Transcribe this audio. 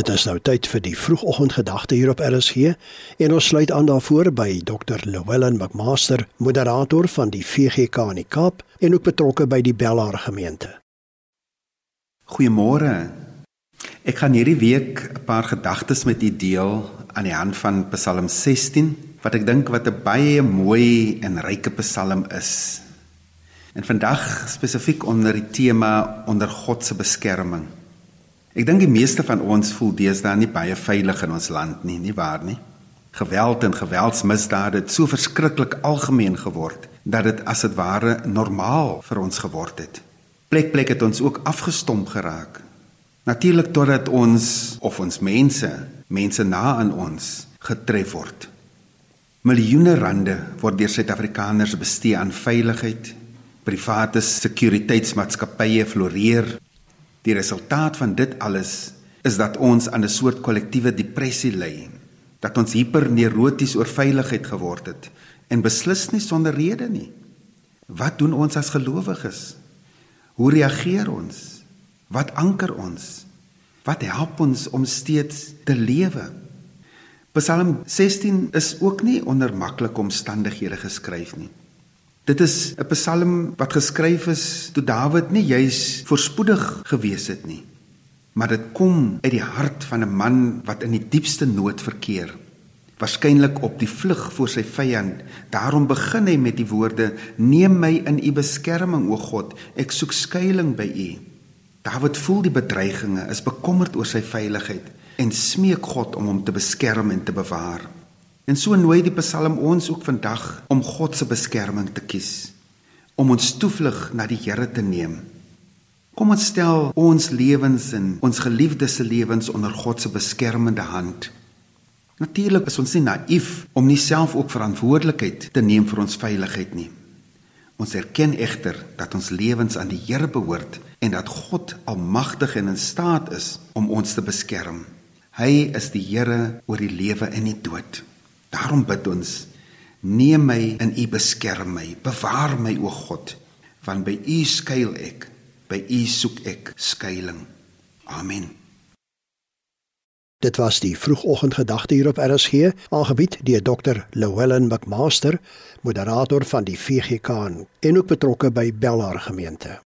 Dit is nou tyd vir die vroegoggendgedagte hier op RSG en ons sluit aan daarvoor by Dr. Llewellyn McMaster, moderator van die VGK in die Kaap en ook betrokke by die Bellaar gemeente. Goeiemôre. Ek gaan hierdie week 'n paar gedagtes met u deel aan die hand van Psalm 16 wat ek dink wat 'n baie mooi en ryke psalm is. En vandag spesifiek onder die tema onder God se beskerming. Ek dink die meeste van ons voel deesdae nie baie veilig in ons land nie, nie waar nie? Geweld en geweldsmisdade het so verskriklik algemeen geword dat dit as dit ware normaal vir ons geword het. Plek plek het ons ook afgestomp geraak. Natuurlik totdat ons of ons mense, mense na aan ons getref word. Miljoene rande word deur Suid-Afrikaners bestee aan veiligheid. Private sekuriteitsmaatskappye floreer Die resultaat van dit alles is dat ons aan 'n soort kollektiewe depressie ly, dat ons hiperneuroties oor veiligheid geword het en beslis nie sonder rede nie. Wat doen ons as gelowiges? Hoe reageer ons? Wat anker ons? Wat help ons om steeds te lewe? Psalm 16 is ook nie onder maklike omstandighede geskryf nie. Dit is 'n Psalm wat geskryf is toe Dawid nie juis voorspoedig gewees het nie, maar dit kom uit die hart van 'n man wat in die diepste nood verkeer, waarskynlik op die vlug voor sy vyand. Daarom begin hy met die woorde: "Neem my in u beskerming, o God, ek soek skuilings by u." Dawid voel die bedreigings, is bekommerd oor sy veiligheid en smeek God om hom te beskerm en te bewaar. En so nooi die Psalm ons ook vandag om God se beskerming te kies, om ons toevlug na die Here te neem. Kom ons stel ons lewens en ons geliefdes se lewens onder God se beskermende hand. Natuurlik is ons nie naïef om nie self ook verantwoordelikheid te neem vir ons veiligheid nie. Ons erken egter dat ons lewens aan die Here behoort en dat God almagtig en in staat is om ons te beskerm. Hy is die Here oor die lewe en die dood. Daarom bid ons: Neem my in U beskerm my, bewaar my o God, want by U skuil ek, by U soek ek skuilings. Amen. Dit was die vroegoggendgedagte hier op RSG, aangebied deur Dr. Llewellyn McMaster, moderator van die VGK en ook betrokke by Bellaar gemeente.